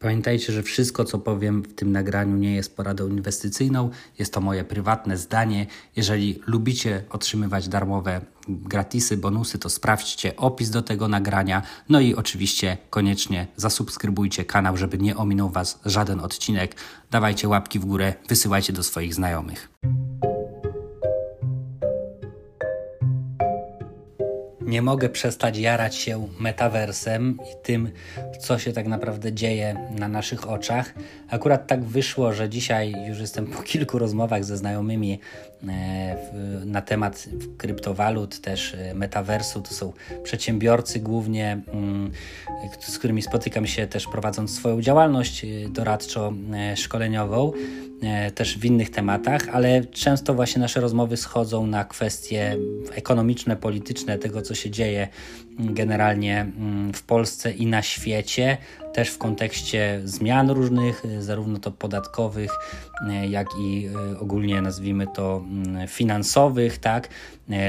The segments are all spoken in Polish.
Pamiętajcie, że wszystko, co powiem w tym nagraniu, nie jest poradą inwestycyjną. Jest to moje prywatne zdanie. Jeżeli lubicie otrzymywać darmowe gratisy, bonusy, to sprawdźcie opis do tego nagrania. No i oczywiście koniecznie zasubskrybujcie kanał, żeby nie ominął Was żaden odcinek. Dawajcie łapki w górę, wysyłajcie do swoich znajomych. Nie mogę przestać jarać się metaversem i tym, co się tak naprawdę dzieje na naszych oczach. Akurat tak wyszło, że dzisiaj już jestem po kilku rozmowach ze znajomymi na temat kryptowalut, też e, metaversu. To są przedsiębiorcy głównie, mm, z którymi spotykam się też prowadząc swoją działalność e, doradczo-szkoleniową też w innych tematach, ale często właśnie nasze rozmowy schodzą na kwestie ekonomiczne, polityczne, tego co się dzieje generalnie mm, w Polsce i na świecie, też w kontekście zmian różnych, zarówno to podatkowych, e, jak i e, ogólnie nazwijmy to mm, finansowych, tak,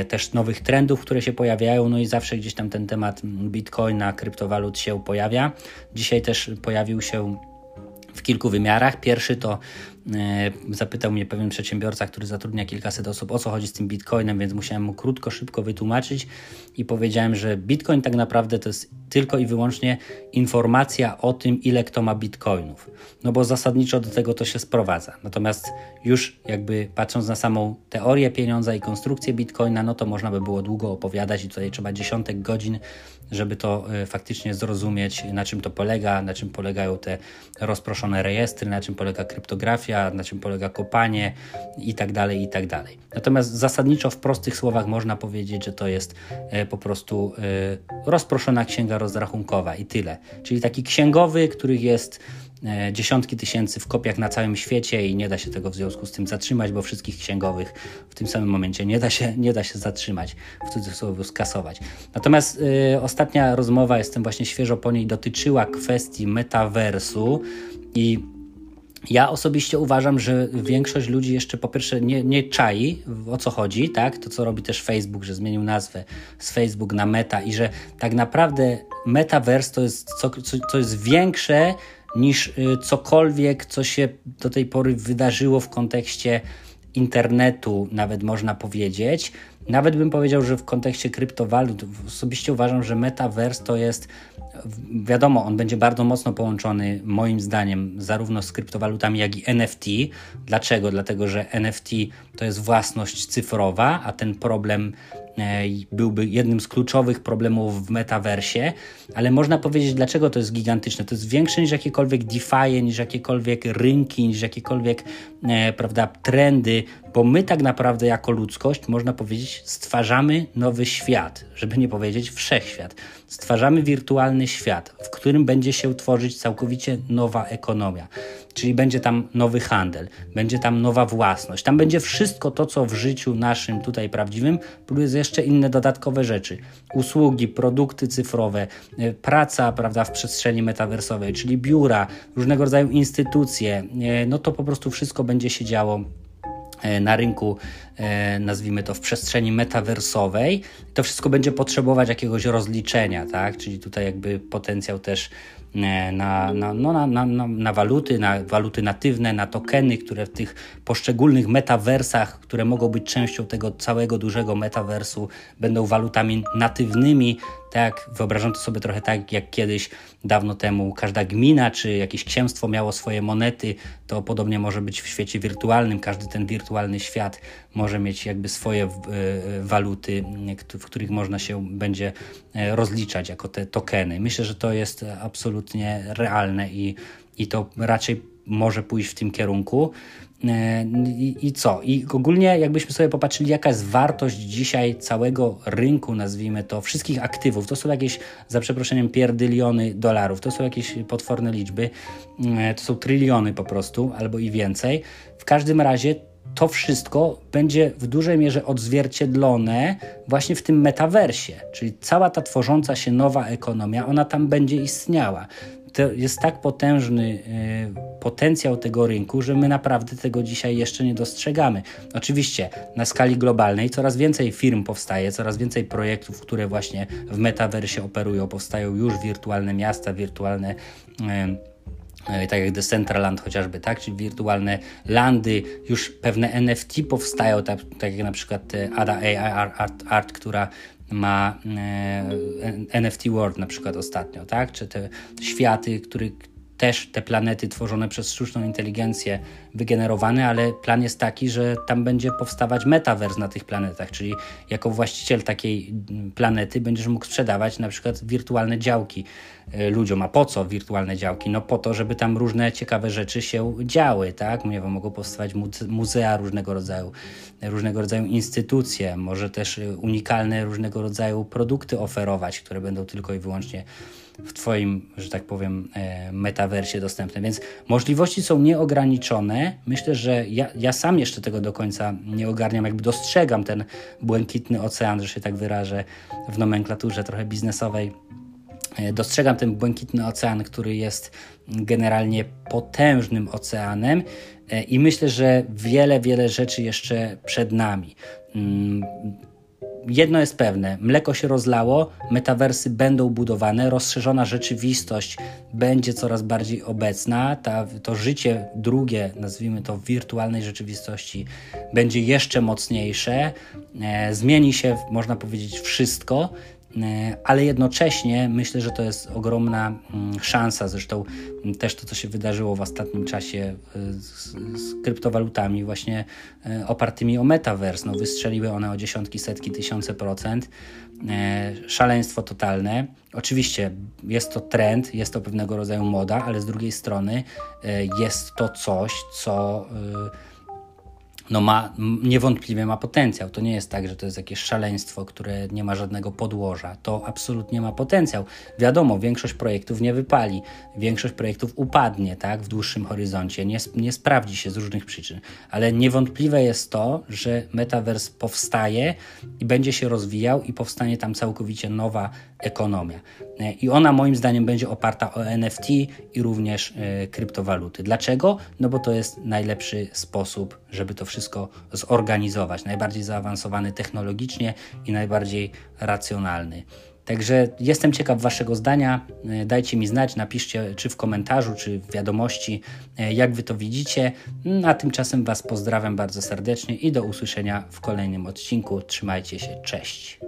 też nowych trendów, które się pojawiają, no i zawsze gdzieś tam ten temat bitcoina, kryptowalut się pojawia. Dzisiaj też pojawił się w kilku wymiarach. Pierwszy to zapytał mnie pewien przedsiębiorca, który zatrudnia kilkaset osób, o co chodzi z tym bitcoinem, więc musiałem mu krótko, szybko wytłumaczyć i powiedziałem, że bitcoin tak naprawdę to jest tylko i wyłącznie informacja o tym, ile kto ma bitcoinów. No bo zasadniczo do tego to się sprowadza. Natomiast już jakby patrząc na samą teorię pieniądza i konstrukcję bitcoina, no to można by było długo opowiadać i tutaj trzeba dziesiątek godzin, żeby to e, faktycznie zrozumieć, na czym to polega, na czym polegają te rozproszone rejestry, na czym polega kryptografia na czym polega kopanie i tak dalej, i tak dalej. Natomiast zasadniczo w prostych słowach można powiedzieć, że to jest e, po prostu e, rozproszona księga rozrachunkowa i tyle. Czyli taki księgowy, których jest e, dziesiątki tysięcy w kopiach na całym świecie i nie da się tego w związku z tym zatrzymać, bo wszystkich księgowych w tym samym momencie nie da się, nie da się zatrzymać, w cudzysłowie skasować. Natomiast y, ostatnia rozmowa, jestem właśnie świeżo po niej, dotyczyła kwestii metaversu i ja osobiście uważam, że większość ludzi jeszcze po pierwsze nie, nie czai o co chodzi, tak? To co robi też Facebook, że zmienił nazwę z Facebook na Meta i że tak naprawdę Metaverse to jest, co, co, co jest większe niż y, cokolwiek, co się do tej pory wydarzyło w kontekście internetu, nawet można powiedzieć. Nawet bym powiedział, że w kontekście kryptowalut osobiście uważam, że Metaverse to jest wiadomo, on będzie bardzo mocno połączony, moim zdaniem, zarówno z kryptowalutami, jak i NFT. Dlaczego? Dlatego, że NFT to jest własność cyfrowa, a ten problem e, byłby jednym z kluczowych problemów w metaversie, ale można powiedzieć, dlaczego to jest gigantyczne. To jest większe niż jakiekolwiek DeFi, niż jakiekolwiek rynki, niż jakiekolwiek e, prawda, trendy, bo my tak naprawdę jako ludzkość, można powiedzieć, stwarzamy nowy świat, żeby nie powiedzieć wszechświat. Stwarzamy wirtualny świat, w którym będzie się tworzyć całkowicie nowa ekonomia. Czyli będzie tam nowy handel, będzie tam nowa własność, tam będzie wszystko to, co w życiu naszym tutaj prawdziwym, plus jeszcze inne dodatkowe rzeczy. Usługi, produkty cyfrowe, e, praca prawda, w przestrzeni metaversowej, czyli biura, różnego rodzaju instytucje, e, no to po prostu wszystko będzie się działo na rynku, e, nazwijmy to w przestrzeni metaversowej, to wszystko będzie potrzebować jakiegoś rozliczenia, tak? Czyli tutaj jakby potencjał też e, na, na, no na, na, na waluty, na waluty natywne, na tokeny, które w tych poszczególnych metaversach, które mogą być częścią tego całego dużego metaversu, będą walutami natywnymi, tak, wyobrażam to sobie trochę tak, jak kiedyś, dawno temu, każda gmina czy jakieś księstwo miało swoje monety, to podobnie może być w świecie wirtualnym. Każdy ten wirtualny świat może mieć jakby swoje e, waluty, w których można się będzie e, rozliczać jako te tokeny. Myślę, że to jest absolutnie realne i, i to raczej może pójść w tym kierunku. E, I, I, co? I ogólnie, jakbyśmy sobie popatrzyli, jaka jest wartość dzisiaj całego rynku, nazwijmy to, wszystkich aktywów, to są jakieś, za przeproszeniem, pierdyliony dolarów, to są jakieś potworne liczby, e, to są tryliony po prostu, albo i więcej. W każdym razie to wszystko będzie w dużej mierze odzwierciedlone właśnie w tym metaversie, czyli cała ta tworząca się nowa ekonomia, ona tam będzie istniała to jest tak potężny e, potencjał tego rynku, że my naprawdę tego dzisiaj jeszcze nie dostrzegamy. Oczywiście na skali globalnej coraz więcej firm powstaje, coraz więcej projektów, które właśnie w metaversie operują. Powstają już wirtualne miasta, wirtualne e, tak jak Decentraland chociażby, tak, czyli wirtualne landy, już pewne NFT powstają, tak, tak jak na przykład Ada AI Art, Art, która ma e, NFT World na przykład ostatnio, tak? Czy te światy, które też te planety tworzone przez sztuczną inteligencję wygenerowane, ale plan jest taki, że tam będzie powstawać metavers na tych planetach, czyli jako właściciel takiej planety będziesz mógł sprzedawać na przykład wirtualne działki e, ludziom. A po co wirtualne działki? No po to, żeby tam różne ciekawe rzeczy się działy, tak? Nie wiem, mogą powstawać muzea różnego rodzaju, różnego rodzaju instytucje, może też e, unikalne różnego rodzaju produkty oferować, które będą tylko i wyłącznie w Twoim, że tak powiem, e, metaversie dostępne. Więc możliwości są nieograniczone. Myślę, że ja, ja sam jeszcze tego do końca nie ogarniam, jakby dostrzegam ten błękitny ocean, że się tak wyrażę w nomenklaturze trochę biznesowej. E, dostrzegam ten błękitny ocean, który jest generalnie potężnym oceanem e, i myślę, że wiele, wiele rzeczy jeszcze przed nami mm, jedno jest pewne: mleko się rozlało, metawersy będą budowane, rozszerzona rzeczywistość będzie coraz bardziej obecna. Ta, to życie drugie, nazwijmy to wirtualnej rzeczywistości, będzie jeszcze mocniejsze. E, zmieni się, można powiedzieć, wszystko. E, ale jednocześnie myślę, że to jest ogromna mm, szansa. Zresztą też to, co się wydarzyło w ostatnim czasie e, z, z kryptowalutami, właśnie e, opartymi o metaverse. No, wystrzeliły one o dziesiątki, setki, tysiące procent. Szaleństwo totalne. Oczywiście jest to trend, jest to pewnego rodzaju moda, ale z drugiej strony jest to coś, co no ma, niewątpliwie ma potencjał. To nie jest tak, że to jest jakieś szaleństwo, które nie ma żadnego podłoża. To absolutnie ma potencjał. Wiadomo, większość projektów nie wypali, większość projektów upadnie tak, w dłuższym horyzoncie, nie, nie sprawdzi się z różnych przyczyn, ale niewątpliwe jest to, że Metaverse powstaje i będzie się rozwijał i powstanie tam całkowicie nowa ekonomia. I ona moim zdaniem będzie oparta o NFT i również e, kryptowaluty. Dlaczego? No bo to jest najlepszy sposób, żeby to wszystko zorganizować. Najbardziej zaawansowany technologicznie i najbardziej racjonalny. Także jestem ciekaw Waszego zdania. E, dajcie mi znać, napiszcie czy w komentarzu, czy w wiadomości, e, jak Wy to widzicie. A tymczasem Was pozdrawiam bardzo serdecznie i do usłyszenia w kolejnym odcinku. Trzymajcie się, cześć.